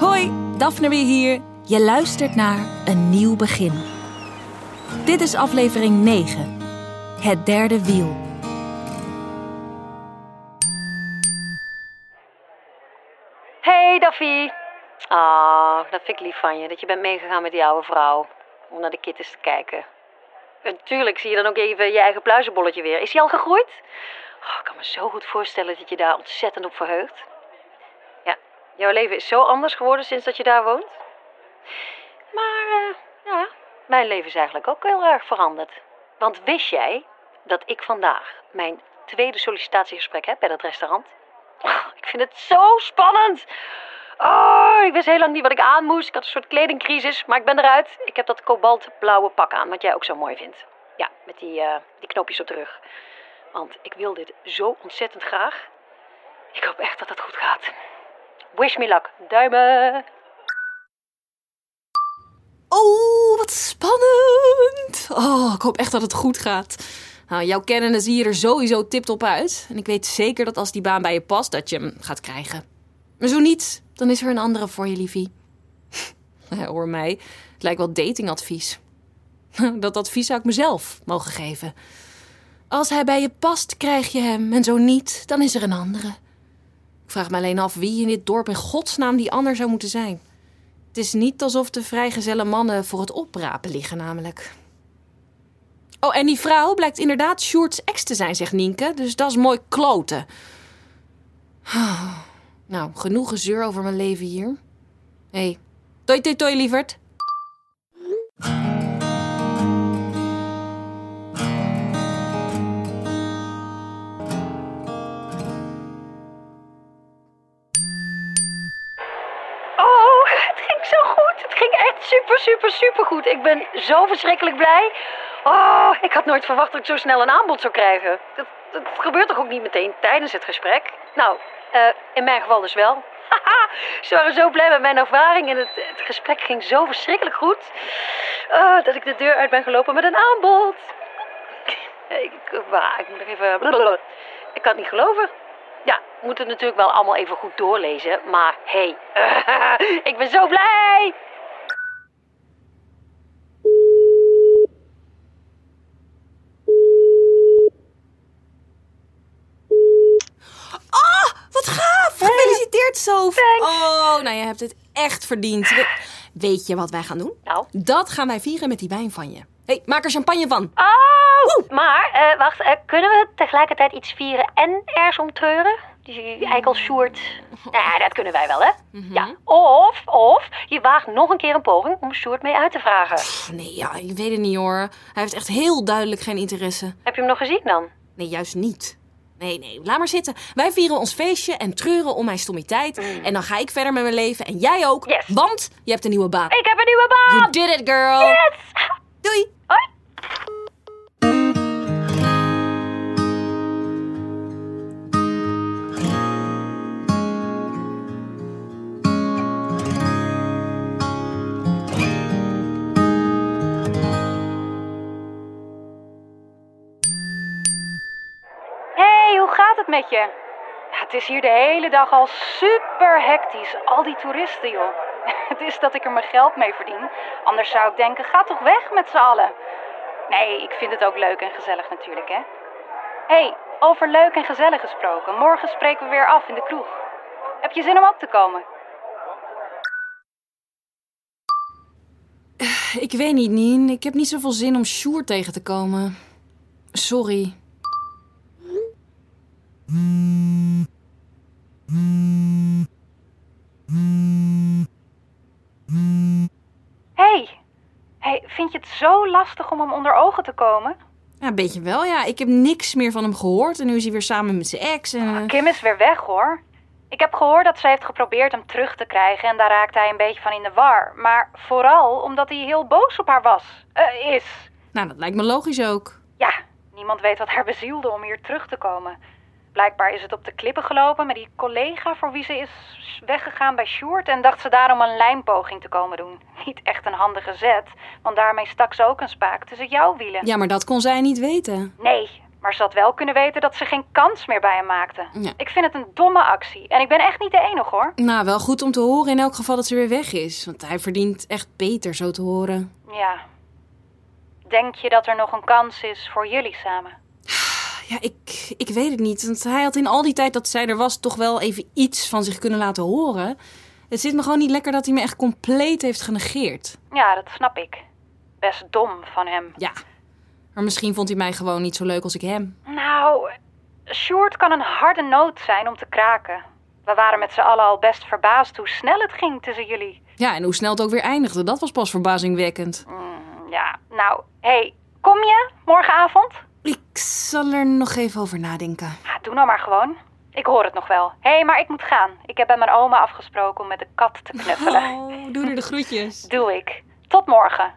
Hoi, Daphne weer hier. Je luistert naar Een Nieuw Begin. Dit is aflevering 9. Het derde wiel. Hey Daffy. Ah, dat vind ik lief van je, dat je bent meegegaan met die oude vrouw. Om naar de kittens te kijken. Natuurlijk zie je dan ook even je eigen pluizenbolletje weer. Is hij al gegroeid? Oh, ik kan me zo goed voorstellen dat je daar ontzettend op verheugt. Jouw leven is zo anders geworden sinds dat je daar woont. Maar, eh, ja, mijn leven is eigenlijk ook heel erg veranderd. Want wist jij dat ik vandaag mijn tweede sollicitatiegesprek heb bij dat restaurant? Oh, ik vind het zo spannend. Oh, ik wist heel lang niet wat ik aan moest. Ik had een soort kledingcrisis, maar ik ben eruit. Ik heb dat kobaltblauwe pak aan, wat jij ook zo mooi vindt. Ja, met die, eh, die knoopjes op de rug. Want ik wil dit zo ontzettend graag. Ik hoop echt dat het goed gaat. Wish me luck. Duimen. Oh, wat spannend. Oh, ik hoop echt dat het goed gaat. Nou, jouw kennende zie je er sowieso tipt-op uit. En ik weet zeker dat als die baan bij je past, dat je hem gaat krijgen. Maar zo niet, dan is er een andere voor je, liefie. Hoor mij, het lijkt wel datingadvies. Dat advies zou ik mezelf mogen geven. Als hij bij je past, krijg je hem. En zo niet, dan is er een andere. Ik vraag me alleen af wie in dit dorp in godsnaam die ander zou moeten zijn. Het is niet alsof de vrijgezelle mannen voor het oprapen liggen, namelijk. Oh, en die vrouw blijkt inderdaad Sjoerd's ex te zijn, zegt Nienke. Dus dat is mooi kloten. Ah, Nou, genoeg gezeur over mijn leven hier. Hé, hey, toi toi toi, lieverd. Super, goed. Ik ben zo verschrikkelijk blij. Oh, ik had nooit verwacht dat ik zo snel een aanbod zou krijgen. Dat, dat gebeurt toch ook niet meteen tijdens het gesprek? Nou, eh, in mijn geval dus wel. Ze waren zo blij met mijn ervaring en het, het gesprek ging zo verschrikkelijk goed. Oh, dat ik de deur uit ben gelopen met een aanbod. Ik, waar, ik moet nog even... blablabla. Ik kan het niet geloven. Ja, moeten het natuurlijk wel allemaal even goed doorlezen. Maar hey, ik ben zo blij! Wat gaaf! Gefeliciteerd, Sof. Oh, nou, je hebt het echt verdiend. We- Weet je wat wij gaan doen? Nou. Dat gaan wij vieren met die wijn van je. Hey, maak er champagne van. Oh! Maar, eh, wacht, eh, kunnen we tegelijkertijd iets vieren en ergens om treuren? Die eikel Sjoerd. Ja, dat kunnen wij wel, hè? Ja. Of, of, je waagt nog een keer een poging om Sjoerd mee uit te vragen. Pff, Nee, ja, ik weet het niet hoor. Hij heeft echt heel duidelijk geen interesse. Heb je hem nog gezien dan? Nee, juist niet. Nee, nee, laat maar zitten. Wij vieren ons feestje en treuren om mijn stommiteit. En dan ga ik verder met mijn leven en jij ook. Yes. Want je hebt een nieuwe baan. Ik heb een nieuwe baan! You did it, girl. Yes! Doei. Hoi! Hoe gaat het met je? Het is hier de hele dag al super hectisch. Al die toeristen, joh. Het is dat ik er mijn geld mee verdien. Anders zou ik denken, ga toch weg met z'n allen. Nee, ik vind het ook leuk en gezellig natuurlijk, hè. hey, over leuk en gezellig gesproken. Morgen spreken we weer af in de kroeg. Heb je zin om ook te komen? Ik weet niet, Nien. Ik heb niet zoveel zin om Sjoerd tegen te komen. Sorry. Zo lastig om hem onder ogen te komen? Ja, een beetje wel, ja. Ik heb niks meer van hem gehoord. En nu is hij weer samen met zijn ex. En... eh, Kim is weer weg hoor. Ik heb gehoord dat ze heeft geprobeerd hem terug te krijgen en daar raakte hij een beetje van in de war. Maar vooral omdat hij heel boos op haar was. Eh, is. Nou, dat lijkt me logisch ook. Ja, niemand weet wat haar bezielde om hier terug te komen. Blijkbaar is het op de klippen gelopen met die collega voor wie ze is weggegaan bij Sjoerd en dacht ze daarom een lijmpoging te komen doen. Niet echt een handige zet, want daarmee stak ze ook een spaak tussen jouw wielen. Ja, maar dat kon zij niet weten. Nee, maar ze had wel kunnen weten dat ze geen kans meer bij hem maakte. Ja. Ik vind het een domme actie. En ik ben echt niet de enige hoor. Nou, wel goed om te horen in elk geval dat ze weer weg is. Want hij verdient echt beter zo te horen. Ja. Denk je dat er nog een kans is voor jullie samen? Ja, ik, ik weet het niet. Want hij had in al die tijd dat zij er was toch wel even iets van zich kunnen laten horen. Het zit me gewoon niet lekker dat hij me echt compleet heeft genegeerd. Ja, dat snap ik. Best dom van hem. Ja, maar misschien vond hij mij gewoon niet zo leuk als ik hem. Nou, Sjoerd kan een harde noot zijn om te kraken. We waren met z'n allen al best verbaasd hoe snel het ging tussen jullie. Ja, en hoe snel het ook weer eindigde, dat was pas verbazingwekkend. Mm, ja, nou, hey, kom je morgenavond? Ik zal er nog even over nadenken. Ja, doe nou maar gewoon. Ik hoor het nog wel. Hé, hey, maar ik moet gaan. Ik heb bij mijn oma afgesproken om met de kat te knuffelen. Oh, doe er de groetjes. Doe ik. Tot morgen.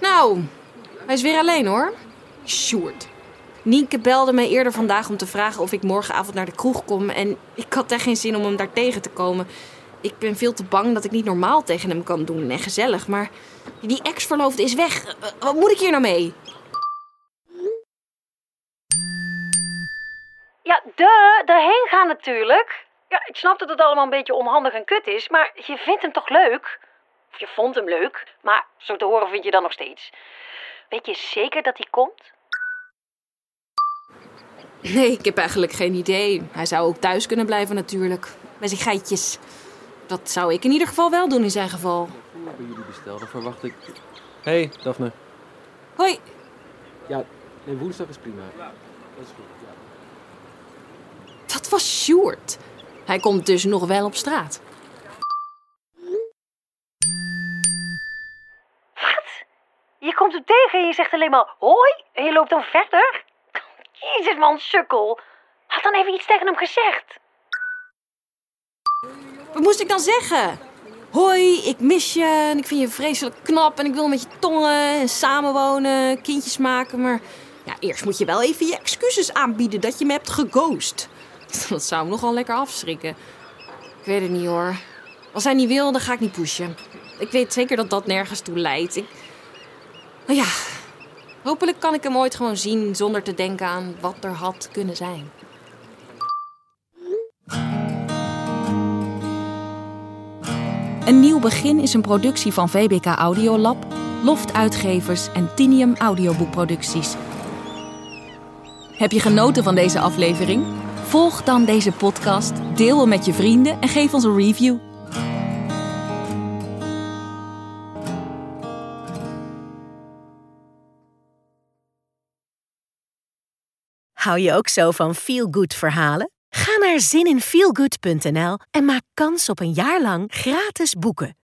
Nou, hij is weer alleen hoor. Sjoerd. Nienke belde mij eerder vandaag om te vragen of ik morgenavond naar de kroeg kom. En ik had echt geen zin om hem daar tegen te komen. Ik ben veel te bang dat ik niet normaal tegen hem kan doen en gezellig. Maar die ex-verloofde is weg. Eh, Wat moet ik hier nou mee? Ja, de, daarheen gaan natuurlijk. Ja, ik snap dat het allemaal een beetje onhandig en kut is, maar je vindt hem toch leuk? Of je vond hem leuk, maar zo te horen vind je dan nog steeds. Weet je zeker dat hij komt? Nee, ik heb eigenlijk geen idee. Hij zou ook thuis kunnen blijven natuurlijk. Met zijn geitjes. Dat zou ik in ieder geval wel doen in zijn geval. Bij jullie bestelden verwacht ik... Hey, Daphne. Hoi. Ja, nee, woensdag is prima. Dat is goed, ja. Dat was Sjoerd. Hij komt dus nog wel op straat. Wat? Je komt hem tegen en je zegt alleen maar hoi en je loopt dan verder? Jezus man, sukkel. Had dan even iets tegen hem gezegd. Wat moest ik dan zeggen? Hoi, ik mis je en ik vind je vreselijk knap en ik wil met je tongen en samenwonen, kindjes maken. Maar ja, eerst moet je wel even je excuses aanbieden dat je me hebt geghost. Dat zou hem nogal lekker afschrikken. Ik weet het niet hoor. Als hij niet wil, dan ga ik niet pushen. Ik weet zeker dat dat nergens toe leidt. Ik... Nou ja, hopelijk kan ik hem ooit gewoon zien zonder te denken aan wat er had kunnen zijn. Een nieuw begin is een productie van VBK Audiolab, Loft Uitgevers en Tinium Audioboekproducties. Heb je genoten van deze aflevering? Volg dan deze podcast, deel hem met je vrienden en geef ons een review. Hou je ook zo van feel-good verhalen? Ga naar zininfeelgood.nl en maak kans op een jaar lang gratis boeken.